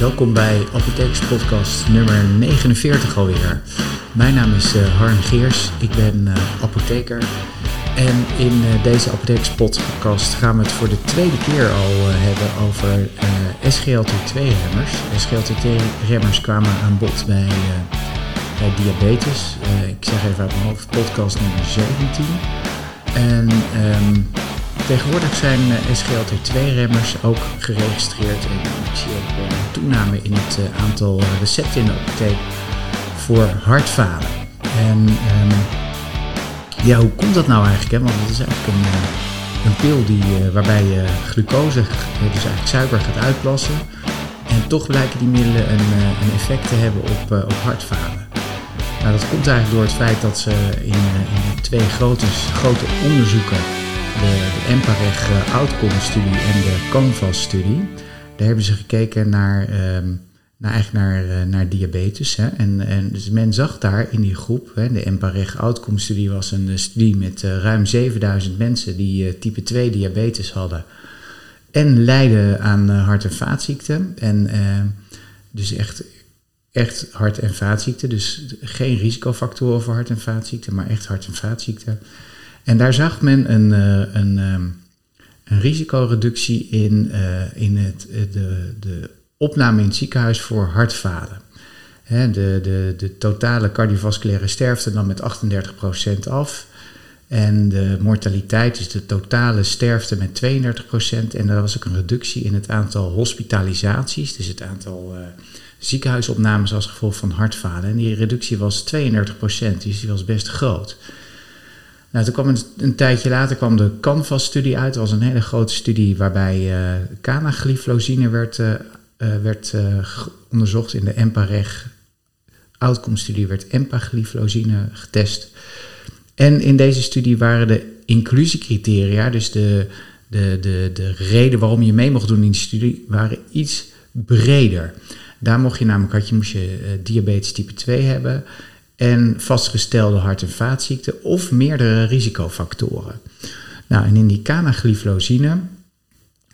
welkom bij Apothekers Podcast nummer 49 alweer. Mijn naam is uh, Harm Geers, ik ben uh, apotheker. En in uh, deze Apothekers Podcast gaan we het voor de tweede keer al hebben over SGLT2-remmers. SGLT2-remmers kwamen aan bod bij, bij diabetes. ik zeg even uit mijn hoofd, podcast nummer 17. En... Um, Tegenwoordig zijn eh, SGLT2-remmers ook geregistreerd en ik zie ook een toename in het eh, aantal recepten in de apotheek voor hartfalen. En um, ja, hoe komt dat nou eigenlijk? Hè? Want het is eigenlijk een, eh, een pil die, waarbij je glucose, dus eigenlijk suiker, gaat uitplassen. En toch blijken die middelen een, een effect te hebben op, op hartfalen. Nou, dat komt eigenlijk door het feit dat ze in, in twee grote, grote onderzoeken de, EMPAREG eh, Outcome-studie en de CANVAS-studie. Daar hebben ze gekeken naar, um, naar, eigenlijk naar, uh, naar diabetes. Hè. En, en dus men zag daar in die groep, hè, de EMPAREG Outcome-studie was een studie met ruim 7000 mensen die type 2 diabetes hadden. En lijden aan hart- en vaatziekten. En ehm, dus echt, echt hart- en vaatziekten. Dus geen risicofactoren voor hart- en vaatziekten, maar echt hart- en vaatziekten. En daar zag men een, uh, een, um, een risicoreductie in, uh, in het, de, de opname in het ziekenhuis voor hartfalen. De, de, de totale cardiovasculaire sterfte nam met 38% af. En de mortaliteit, dus de totale sterfte met 32%. En er was ook een reductie in het aantal hospitalisaties, dus het aantal ziekenhuisopnames als gevolg van hartfalen. En die reductie was 32%, dus die was best groot. Nou, toen kwam een, tijdje later kwam de Canvas-studie uit. Dat was een hele grote studie waarbij canagliflozine werd, uh, werd onderzocht. In de EMPA-reg outcome-studie werd empagliflozine getest. En in deze studie waren de inclusiecriteria, dus de, de, de, de reden waarom je mee mocht doen in die studie, waren iets breder. Daar mocht je namelijk, had je, moest je diabetes type 2 hebben en vastgestelde hart- en vaatziekten of meerdere risicofactoren. Nou, en in die canagliflozine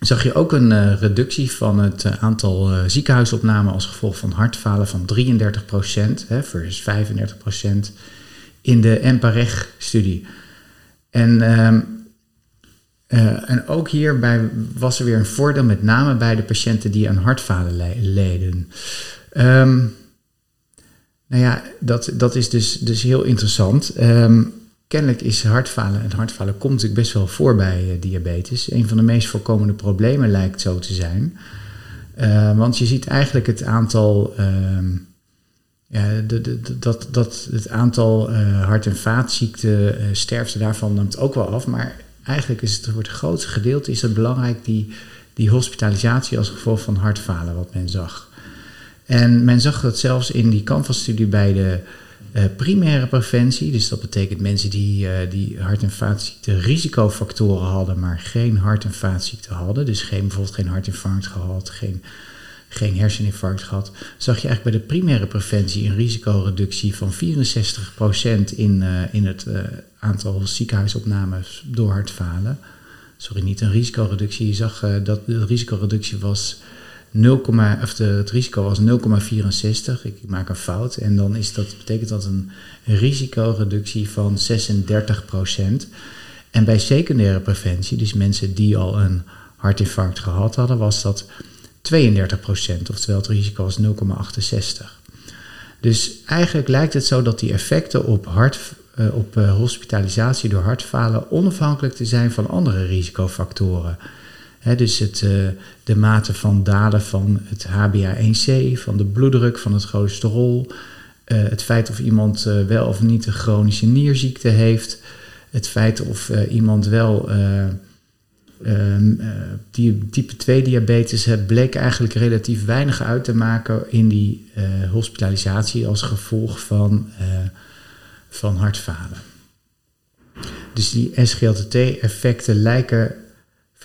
zag je ook een uh, reductie van het uh, aantal uh, ziekenhuisopnamen als gevolg van hartfalen van 33% hè, versus 35% in de EMPAREG-studie. En, ehm, en ook hierbij was er weer een voordeel, met name bij de patiënten die aan hartfalen le leden. Um, nou ja, dat, dat is dus, dus heel interessant. Um, kennelijk is hartfalen, en hartfalen komt natuurlijk best wel voor bij uh, diabetes, een van de meest voorkomende problemen lijkt zo te zijn. Uh, want je ziet eigenlijk het aantal, um, ja, de, de, dat, dat het aantal uh, hart- en vaatziekten, sterfte daarvan neemt ook wel af. Maar eigenlijk is het voor het grootste gedeelte is het belangrijk die, die hospitalisatie als gevolg van hartfalen, wat men zag. En men zag dat zelfs in die Canvas-studie bij de uh, primaire preventie, dus dat betekent mensen die, uh, die hart- en vaatziekten risicofactoren hadden, maar geen hart- en vaatziekten hadden, dus geen, bijvoorbeeld geen hartinfarct gehad, geen, geen herseninfarct gehad, zag je eigenlijk bij de primaire preventie een risicoreductie van 64% in, uh, in het aantal ziekenhuisopnames door hartfalen. Sorry, niet een risicoreductie. Je zag dat de risicoreductie was 0, of het risico was 0,64. Ik maak een fout. En dan is dat, betekent dat een risicoreductie van 36%. En bij secundaire preventie, dus mensen die al een hartinfarct gehad hadden, was dat 32%. Oftewel het risico was 0,68. Dus eigenlijk lijkt het zo dat die effecten op, hart, uh, op uh, hospitalisatie door hartfalen onafhankelijk te zijn van andere risicofactoren dus het, uh, de mate van dalen van het HbA1c, van de bloeddruk, van het cholesterol. Uh, het feit of iemand uh, wel of niet een chronische nierziekte heeft. Het feit of iemand wel die type 2 diabetes heeft, bleek eigenlijk relatief weinig uit te maken in die hospitalisatie als gevolg van, van hartfalen. Dus die SGLT-effecten lijken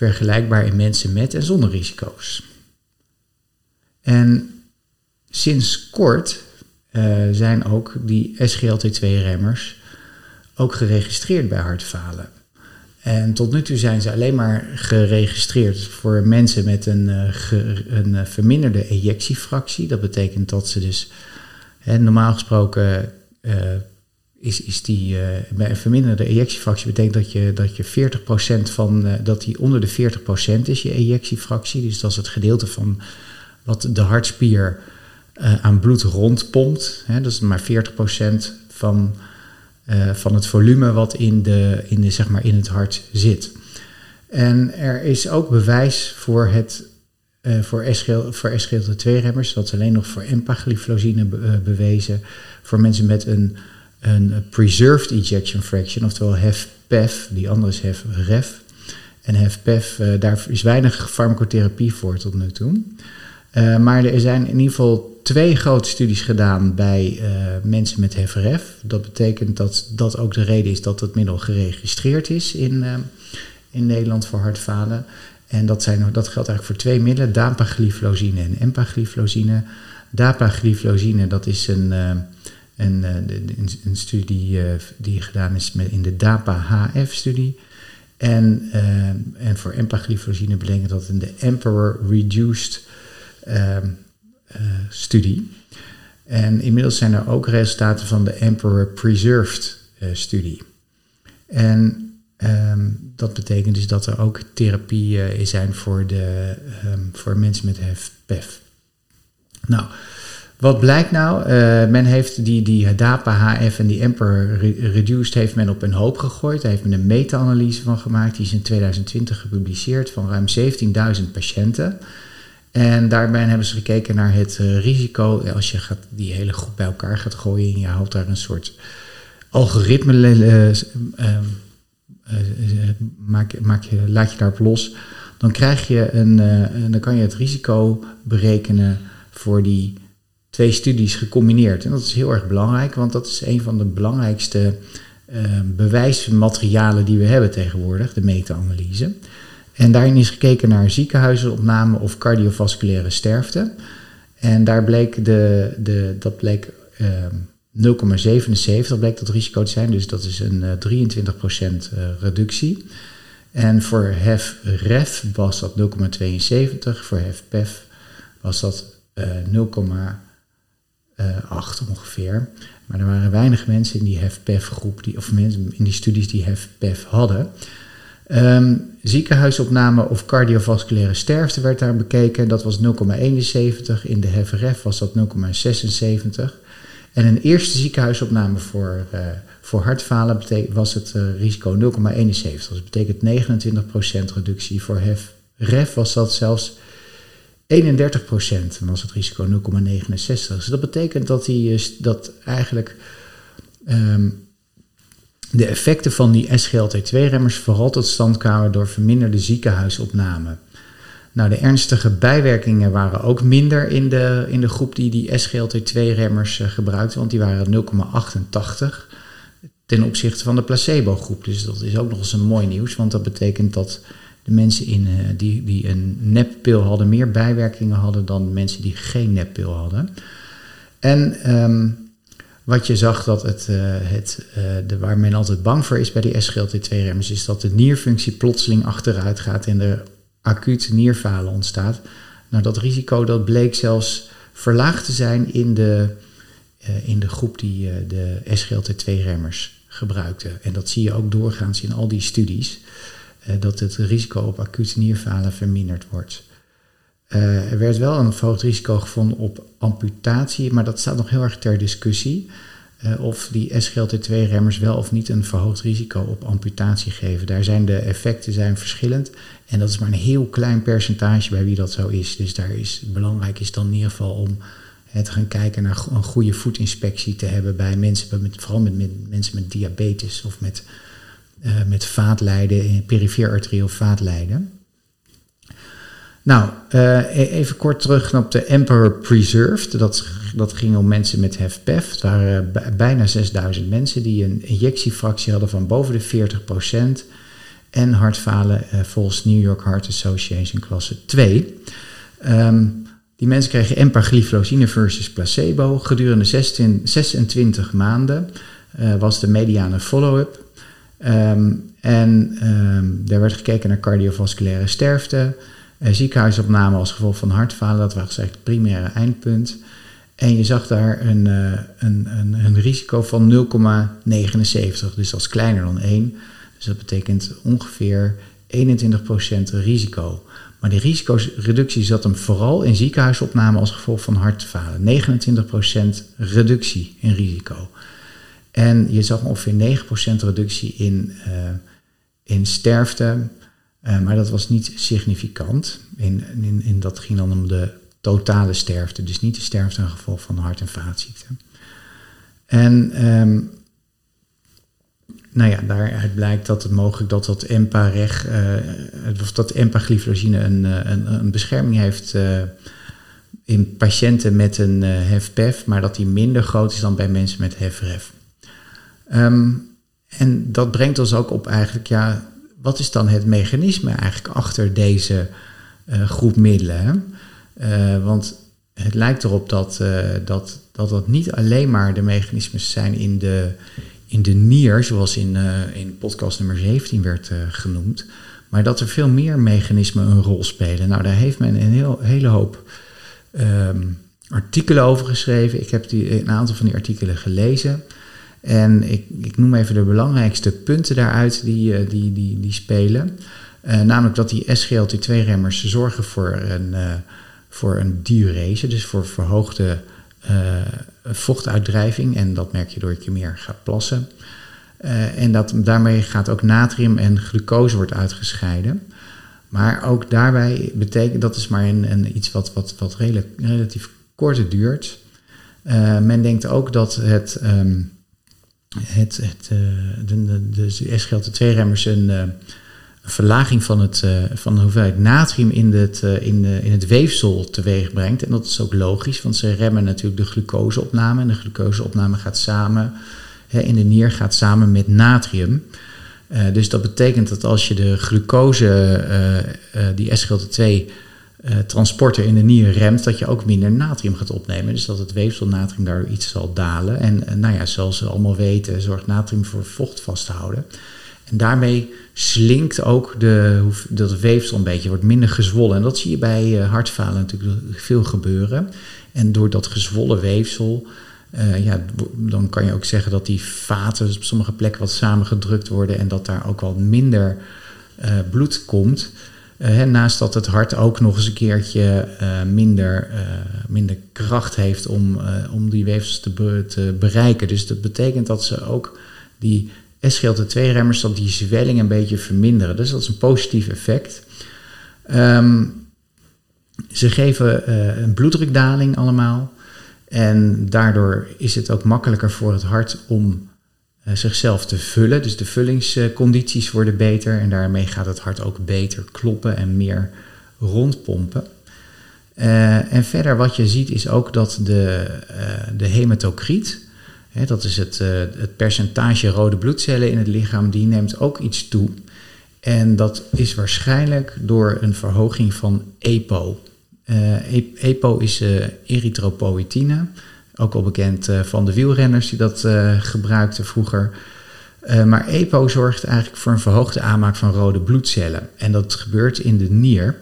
vergelijkbaar in mensen met en zonder risico's. En sinds kort uh, zijn ook die SGLT2-remmers ook geregistreerd bij hartfalen. En tot nu toe zijn ze alleen maar geregistreerd voor mensen met een, een verminderde ejectiefractie. Dat betekent dat ze dus hè, normaal gesproken is, is die bij een verminderde ejectiefractie betekent dat je, dat je 40% van dat die onder de 40% is, je ejectiefractie. Dus dat is het gedeelte van wat de hartspier uh, aan bloed rondpompt. Hè, dat is maar 40% van, van het volume wat in, de, in, de, zeg maar in het hart zit. En er is ook bewijs voor, het, voor, voor SGLT2-remmers, dat is alleen nog voor empagliflozine be, bewezen, voor mensen met een, een preserved ejection fraction, oftewel HEF-PEF, die andere is HEF-REF. En HEF-PEF, daar is weinig farmacotherapie voor tot nu toe. Uh, maar er zijn in ieder geval twee grote studies gedaan bij uh, mensen met HFRF. Dat betekent dat dat ook de reden is dat het middel geregistreerd is in, in Nederland voor hartfalen. En dat, zijn, dat geldt eigenlijk voor twee middelen, dapagliflozine en empagliflozine. Dapagliflozine, dat is een, een, een, een studie die gedaan is met, in de DAPA-HF-studie. En, en voor empagliflozine betekent dat in de Emperor Reduced Ehm, eh, studie. En inmiddels zijn er ook resultaten van de Emperor Preserved studie. En ehm, dat betekent dus dat er ook therapieën zijn voor, de, um, voor mensen met HPEF. Nou, wat blijkt nou? men heeft die, die DAPA, HF en die Emperor Reduced heeft men op een hoop gegooid. Daar heeft men een meta-analyse van gemaakt. Die is in 2020 gepubliceerd van ruim 17.000 patiënten. En daarbij hebben ze gekeken naar het uh, risico. Als je gaat, die hele groep bij elkaar gaat gooien en je houdt daar een soort algoritme, uh, uh, maak, maak je, laat je daarop los. Dan krijg je een, dan kan je het risico berekenen voor die twee studies gecombineerd. En dat is heel erg belangrijk, want dat is een van de belangrijkste bewijsmaterialen die we hebben tegenwoordig, de meta-analyse. En daarin is gekeken naar ziekenhuizenopname of cardiovasculaire sterfte. En daar bleek de, de, dat bleek uh, ehm, 0,77 bleek dat risico te zijn, dus dat is een uh, 23% uh, reductie. En voor HEF-REF was dat 0,72, voor HEF-PEF was dat uh, 0,8 ongeveer. Maar er waren weinig mensen in die HEF-PEF groep, die, of mensen in die studies die HEF-PEF hadden. Um, ziekenhuisopname of cardiovasculaire sterfte werd daar bekeken. Dat was 0,71. In de HFRF was dat 0,76. En een eerste ziekenhuisopname voor, uh, voor hartfalen was het uh, risico 0,71. Dat betekent 29% reductie. Voor HFRF was dat zelfs 31% en was het risico 0,69. Dus dat betekent dat, die, dat eigenlijk um, de effecten van die SGLT2-remmers vooral tot stand kwamen door verminderde ziekenhuisopname. Nou, de ernstige bijwerkingen waren ook minder in de, in de groep die die SGLT2-remmers uh, gebruikte, want die waren 0,88 ten opzichte van de placebo-groep. Dus dat is ook nog eens een mooi nieuws, want dat betekent dat de mensen in, uh, die, die een neppil hadden meer bijwerkingen hadden dan mensen die geen neppil hadden. En um, wat je zag dat het, uh, het uh, de, waar men altijd bang voor is bij die SGLT2-remmers, is dat de nierfunctie plotseling achteruit gaat en er acute nierfalen ontstaat. Nou, dat risico dat bleek zelfs verlaagd te zijn in de, in de groep die de SGLT2-remmers gebruikte. En dat zie je ook doorgaans in al die studies, dat het risico op acute nierfalen verminderd wordt. Uh, er werd wel een verhoogd risico gevonden op amputatie, maar dat staat nog heel erg ter discussie. Uh, of die SGLT2-remmers wel of niet een verhoogd risico op amputatie geven. Daar zijn de effecten zijn verschillend. En dat is maar een heel klein percentage bij wie dat zo is. Dus daar is belangrijk is dan in ieder geval om te gaan kijken naar een goede voetinspectie te hebben bij mensen, met, vooral met, met mensen met diabetes of met, uh, met vaatlijden, perifeer arterieel vaatlijden. Nou, uh, even kort terug op de Emperor Preserved. Dat, dat ging om mensen met HFpEF. Het waren bijna 6000 mensen die een injectiefractie hadden van boven de 40% en hartfalen uh, volgens New York Heart Association klasse 2. Um, ehm, die mensen kregen empagliflozine versus placebo. Gedurende 16, 26 maanden was de mediane follow-up. Ehm, en um, daar werd gekeken naar cardiovasculaire sterfte, uh, ziekenhuisopname als gevolg van hartfalen, dat was eigenlijk het primaire eindpunt. En je zag daar een, uh, een, een, een, risico van 0,79, dus dat is kleiner dan 1. Dus dat betekent ongeveer 21% risico. Maar die risicoreductie zat hem vooral in ziekenhuisopname als gevolg van hartfalen. 29% reductie in risico. En je zag ongeveer 9% reductie in, uh, in sterfte. Uh, maar dat was niet significant. In, in, in, dat ging dan om de totale sterfte. Dus niet de sterfte als gevolg van hart- en vaatziekten. En um, nou ja, daaruit blijkt dat het mogelijk dat dat EMPA-reg, uh, of dat empagliflozine een, een, een bescherming heeft in patiënten met een HEFPEF, maar dat die minder groot is dan bij mensen met HEFREF. Um, en dat brengt ons ook op eigenlijk, ja, wat is dan het mechanisme eigenlijk achter deze groep middelen? Hè? want het lijkt erop dat, dat, dat dat niet alleen maar de mechanismes zijn in de in de nier, zoals in, uh, in podcast nummer 17 werd uh, genoemd, maar dat er veel meer mechanismen een rol spelen. Nou, daar heeft men een heel, hele hoop um, artikelen over geschreven. Ik heb die, een aantal van die artikelen gelezen. En ik, ik noem even de belangrijkste punten daaruit die, uh, die, die, die spelen. namelijk dat die SGLT2-remmers zorgen voor een, voor een diurese, dus voor verhoogde uh, vochtuitdrijving. En dat merk je door dat je meer gaat plassen. Uh, en dat, daarmee gaat ook natrium en glucose wordt uitgescheiden. Maar ook daarbij betekent dat is maar een, een iets wat, wat, wat redelijk, relatief kort duurt. Uh, men denkt ook dat het, um, het, het, de, de, de SGLT2-remmers een een verlaging van, het, uh, van de hoeveelheid natrium in het, in, de, in het weefsel teweeg brengt. En dat is ook logisch, want ze remmen natuurlijk de glucoseopname. En de glucoseopname gaat samen, hè, in de nier gaat samen met natrium. Dus dat betekent dat als je de glucose, die SGLT2 transporter in de nier remt, dat je ook minder natrium gaat opnemen. Dus dat het weefselnatrium daardoor iets zal dalen. En nou ja, zoals we allemaal weten, zorgt natrium voor vocht vasthouden. En daarmee slinkt ook de, dat weefsel een beetje, wordt minder gezwollen. En dat zie je bij uh, hartfalen natuurlijk veel gebeuren. En door dat gezwollen weefsel, uh, ja, dan kan je ook zeggen dat die vaten op sommige plekken wat samengedrukt worden en dat daar ook wat minder uh, bloed komt. Hè, naast dat het hart ook nog eens een keertje minder, minder kracht heeft om, om die weefsels te, bereiken. Dus dat betekent dat ze ook die SGLT2-remmers dat die zwelling een beetje verminderen. Dus dat is een positief effect. Um, ze geven een bloeddrukdaling allemaal. En daardoor is het ook makkelijker voor het hart om zichzelf te vullen. Dus de vullingscondities worden beter. En daarmee gaat het hart ook beter kloppen en meer rondpompen. Uh, en verder wat je ziet is ook dat de, de hematocriet, dat is het, uh, het percentage rode bloedcellen in het lichaam, die neemt ook iets toe. En dat is waarschijnlijk door een verhoging van EPO. Uh, EPO is uh, erythropoïtine, ook al bekend van de wielrenners die dat gebruikten vroeger. maar EPO zorgt eigenlijk voor een verhoogde aanmaak van rode bloedcellen. En dat gebeurt in de nier.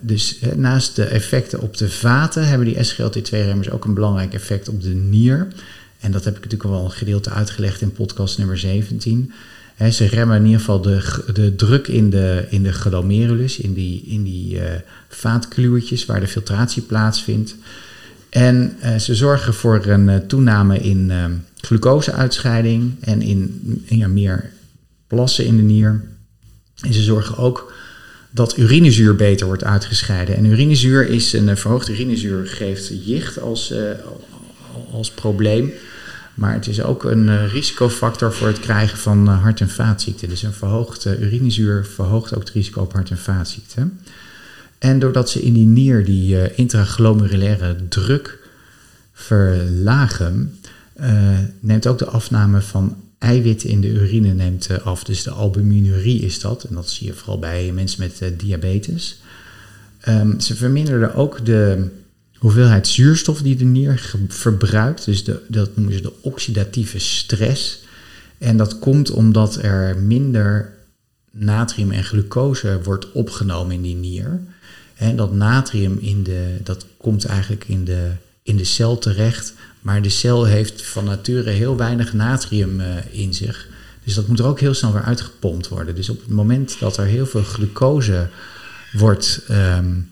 dus naast de effecten op de vaten hebben die SGLT2-remmers ook een belangrijk effect op de nier. En dat heb ik natuurlijk al een gedeelte uitgelegd in podcast nummer 17. ze remmen in ieder geval de, de druk in de, in de glomerulus, in die, in die uh, waar de filtratie plaatsvindt. En uh, ze zorgen voor een uh, toename in glucoseuitscheiding en in, ja, meer plassen in de nier. En ze zorgen ook dat urinezuur beter wordt uitgescheiden. En urinezuur is een verhoogde urinezuur geeft jicht als, als probleem. Maar het is ook een risicofactor voor het krijgen van hart- en vaatziekten. Dus een verhoogde urinezuur verhoogt ook het risico op hart- en vaatziekten. En doordat ze in die nier die uh, intraglomerulaire druk verlagen, neemt ook de afname van eiwitten in de urine neemt, af. Dus de albuminurie is dat. En dat zie je vooral bij mensen met diabetes. Um, ze verminderen ook de hoeveelheid zuurstof die de nier verbruikt. Dus dat noemen ze de oxidatieve stress. En dat komt omdat er minder natrium en glucose wordt opgenomen in die nier. En dat natrium in de, dat komt eigenlijk in de, in de cel terecht. Maar de cel heeft van nature heel weinig natrium uh, in zich. Dus dat moet er ook heel snel weer uitgepompt worden. Dus op het moment dat er heel veel glucose wordt, um,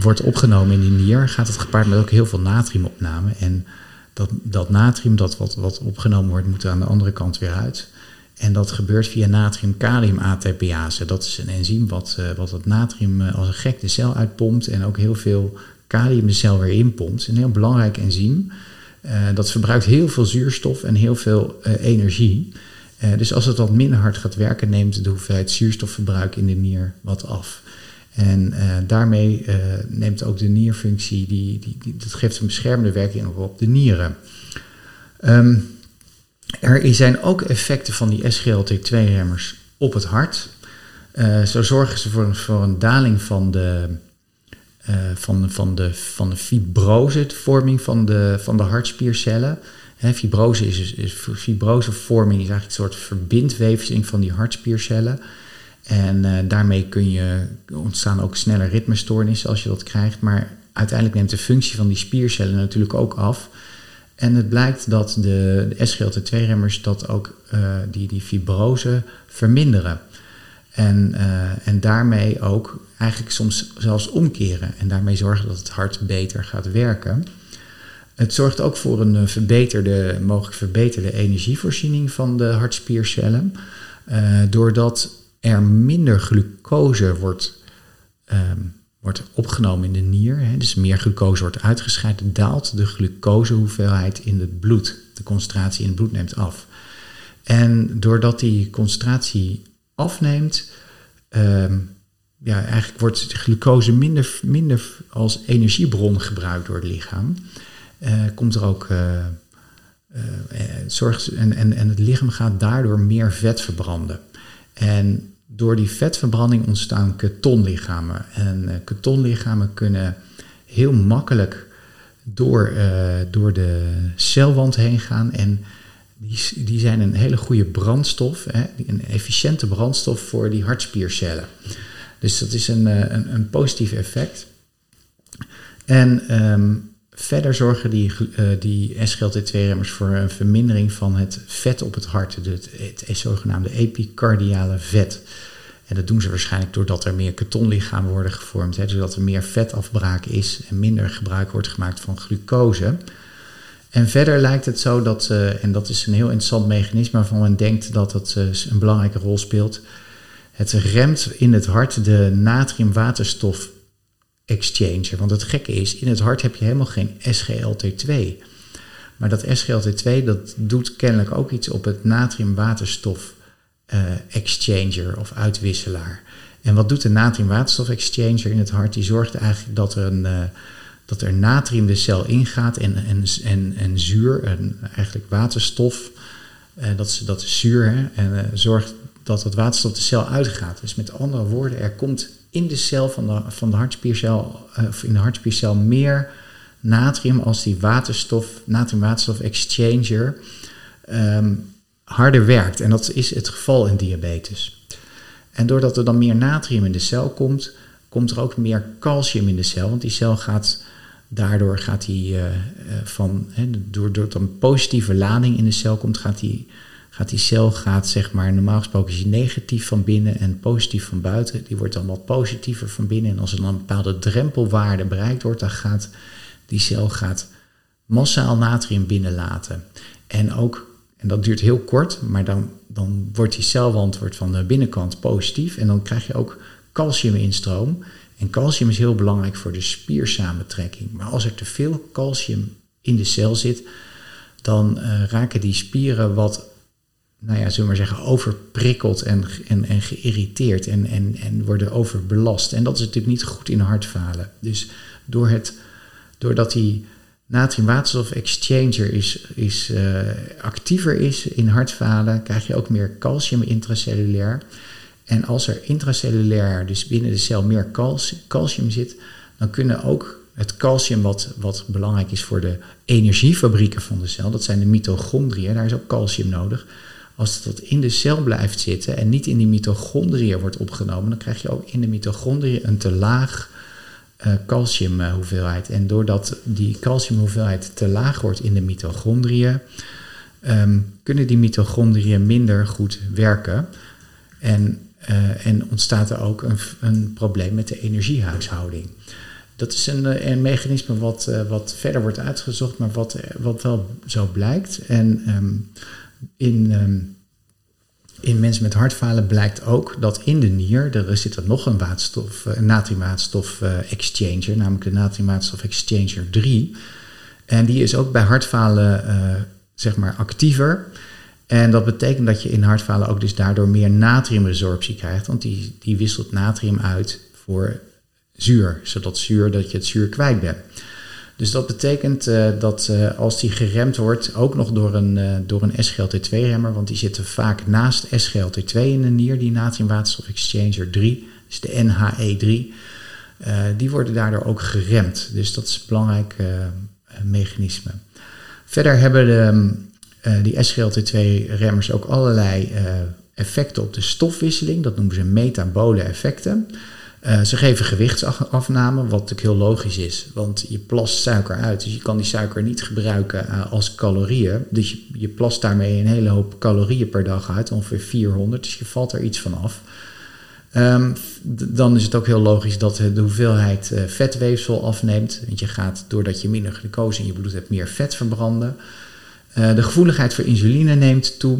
wordt opgenomen in die nier, gaat het gepaard met ook heel veel natriumopname. En dat, dat natrium dat wat, wat opgenomen wordt, moet er aan de andere kant weer uit. En dat gebeurt via natrium-kalium-ATPase. Dat is een enzym wat, uh, wat het natrium uh, als een gek de cel uitpompt en ook heel veel kalium de cel weer inpompt. Een heel belangrijk enzym. Uh, dat verbruikt heel veel zuurstof en heel veel energie. dus als het wat minder hard gaat werken, neemt de hoeveelheid zuurstofverbruik in de nier wat af. En daarmee neemt ook de nierfunctie, die, die, dat geeft een beschermende werking op de nieren. Um, er zijn ook effecten van die SGLT2-remmers op het hart. Uh, zo zorgen ze voor, een daling van de, uh, van, van de, van de fibrose, de vorming van de, van de hartspiercellen. He, fibrose is, is, fibrosevorming is eigenlijk een soort verbindweefsing van die hartspiercellen. En uh, daarmee kun je ontstaan ook sneller ritmestoornissen als je dat krijgt. Maar uiteindelijk neemt de functie van die spiercellen natuurlijk ook af. En het blijkt dat de, de SGLT2-remmers dat ook uh, die, die fibrose verminderen. En, uh, en daarmee ook eigenlijk soms zelfs omkeren. En daarmee zorgen dat het hart beter gaat werken. Het zorgt ook voor een eh, verbeterde, mogelijk verbeterde energievoorziening van de hartspiercellen. Doordat er minder glucose wordt um, wordt opgenomen in de nier. Hè, dus meer glucose wordt uitgescheiden, daalt de glucosehoeveelheid in het bloed. De concentratie in het bloed neemt af. En doordat die concentratie afneemt, um, ja, eigenlijk wordt glucose minder, minder als energiebron gebruikt door het lichaam. Uh, komt er ook. Uh, uh, zorgt, en, en, en het lichaam gaat daardoor meer vet verbranden. En door die vetverbranding ontstaan ketonlichamen. En uh, ketonlichamen kunnen heel makkelijk door, uh, door de celwand heen gaan. En die, die zijn een hele goede brandstof, hè, een efficiënte brandstof voor die hartspiercellen. Dus dat is een, uh, een, een positief effect. En um, verder zorgen die, uh, die SGLT2-remmers voor een vermindering van het vet op het hart, het, het, zogenaamde epicardiale vet. En dat doen ze waarschijnlijk doordat er meer ketonlichamen worden gevormd, hè, er meer vetafbraak is en minder gebruik wordt gemaakt van glucose. En verder lijkt het zo dat, uh, en dat is een heel interessant mechanisme waarvan men denkt dat het uh, een belangrijke rol speelt. Het remt in het hart de natrium-waterstof exchanger. Want het gekke is, in het hart heb je helemaal geen SGLT2. Maar dat SGLT2 dat doet kennelijk ook iets op het natrium-waterstof uh, exchanger of uitwisselaar. En wat doet de natrium-waterstof exchanger in het hart? Die zorgt eigenlijk dat er, een, uh, dat er natrium de cel ingaat en, en, en, en zuur, en eigenlijk waterstof, uh, dat, is, dat is zuur, hè, en zorgt dat het waterstof de cel uitgaat. Dus met andere woorden, er komt in de cel van de, van de hartspiercel, of in de hartspiercel meer natrium als die waterstof, natrium-waterstof exchanger. Um, harder werkt. En dat is het geval in diabetes. En doordat er dan meer natrium in de cel komt, komt er ook meer calcium in de cel. Want die cel gaat, daardoor gaat die uh, van, hè, doordat er een positieve lading in de cel komt, gaat die, gaat die cel, gaat zeg maar, normaal gesproken is die negatief van binnen en positief van buiten. Die wordt dan wat positiever van binnen. En als er dan een bepaalde drempelwaarde bereikt wordt, dan gaat die cel gaat massaal natrium binnenlaten. En ook en dat duurt heel kort, maar dan, dan wordt die celwand wordt van de binnenkant positief. En dan krijg je ook calciuminstroom. En calcium is heel belangrijk voor de spiersamentrekking. Maar als er te veel calcium in de cel zit, dan uh, raken die spieren wat, nou ja, zullen we maar zeggen, overprikkeld en, en, en geïrriteerd en, en, en worden overbelast. En dat is natuurlijk niet goed in hartfalen. Dus door het, doordat die natrium-waterstof exchanger is, is, uh, actiever is in hartfalen, krijg je ook meer calcium intracellulair. En als er intracellulair, dus binnen de cel, meer calcium zit, dan kunnen ook het calcium, wat, wat belangrijk is voor de energiefabrieken van de cel, dat zijn de mitochondriën, daar is ook calcium nodig. Als dat in de cel blijft zitten en niet in die mitochondriën wordt opgenomen, dan krijg je ook in de mitochondriën een te laag uh, calciumhoeveelheid. En doordat die calciumhoeveelheid te laag wordt in de mitochondriën, um, kunnen die mitochondriën minder goed werken. En, uh, en ontstaat er ook een, een, probleem met de energiehuishouding. Dat is een, een mechanisme wat, wat verder wordt uitgezocht, maar wat, wat wel zo blijkt. En um, in, um, in mensen met hartfalen blijkt ook dat in de nier, er zit er nog een waterstof, een natriumwaterstof exchanger, namelijk de natriumwaterstof exchanger 3. En die is ook bij hartfalen zeg maar actiever. En dat betekent dat je in hartfalen ook dus daardoor meer natriumresorptie krijgt, want die, die wisselt natrium uit voor zuur, zodat zuur dat je het zuur kwijt bent. Dus dat betekent uh, dat uh, als die geremd wordt, ook nog door een, uh, door een SGLT2-remmer, want die zitten vaak naast SGLT2 in de nier, die natriumwaterstof exchanger 3, dus de NHE3, die worden daardoor ook geremd. Dus dat is een belangrijk mechanisme. Verder hebben de, uh, die SGLT2-remmers ook allerlei effecten op de stofwisseling. Dat noemen ze metabole effecten. Uh, ze geven gewichtsafname, wat natuurlijk heel logisch is, want je plast suiker uit. Dus je kan die suiker niet gebruiken als calorieën. Dus je, je plast daarmee een hele hoop calorieën per dag uit, ongeveer 400. Dus je valt er iets van af. Um, dan is het ook heel logisch dat de hoeveelheid uh, vetweefsel afneemt. Want je gaat, doordat je minder glucose in je bloed hebt, meer vet verbranden. De gevoeligheid voor insuline neemt toe.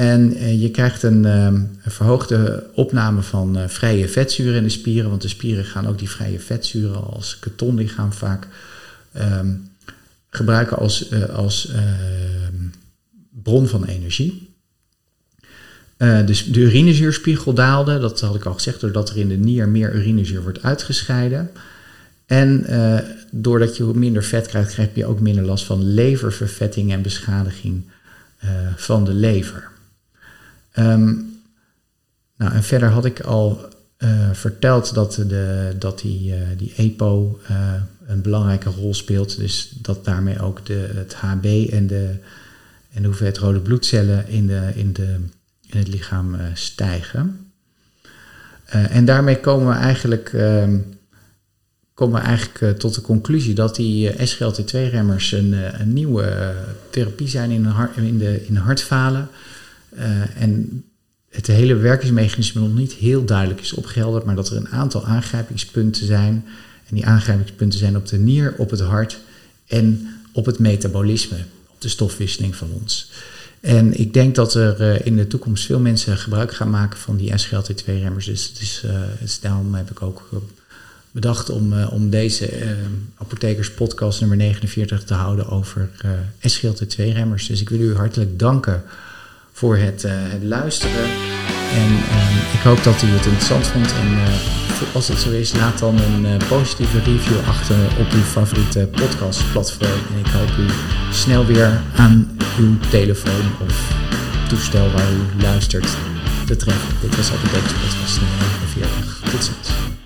En uh, je krijgt een, um, een, verhoogde opname van vrije vetzuren in de spieren. Want de spieren gaan ook die vrije vetzuren als ketonlichaam vaak um, gebruiken als, als ehm, bron van energie. Dus de urinezuurspiegel daalde, dat had ik al gezegd, doordat er in de nier meer urinezuur wordt uitgescheiden. En doordat je minder vet krijgt, krijg je ook minder last van leververvetting en beschadiging van de lever. Um, nou, en verder had ik al verteld dat, de, dat die, die EPO een belangrijke rol speelt. Dus dat daarmee ook de, het HB en de, en de hoeveelheid rode bloedcellen in de, in de in het lichaam stijgen. En daarmee komen we eigenlijk, uh, komen we eigenlijk tot de conclusie dat die SGLT2-remmers een, een, nieuwe therapie zijn in, in, de, in hartfalen. En het hele werkingsmechanisme nog niet heel duidelijk is opgehelderd, maar dat er een aantal aangrijpingspunten zijn. En die aangrijpingspunten zijn op de nier, op het hart en op het metabolisme, op de stofwisseling van ons. En ik denk dat er uh, in de toekomst veel mensen gebruik gaan maken van die SGLT2-remmers. Dus, het is, daarom heb ik ook bedacht om, om deze Apothekers podcast nummer 49 te houden over SGLT2-remmers. Dus ik wil u hartelijk danken voor het, het luisteren. En ehm, ik hoop dat u het interessant vond. En als het zo is, laat dan een uh, positieve review achter op uw favoriete podcastplatform. En ik hoop u snel weer aan uw telefoon of toestel waar u luistert te treffen. Dit was altijd deze podcast nummer 49. Tot ziens.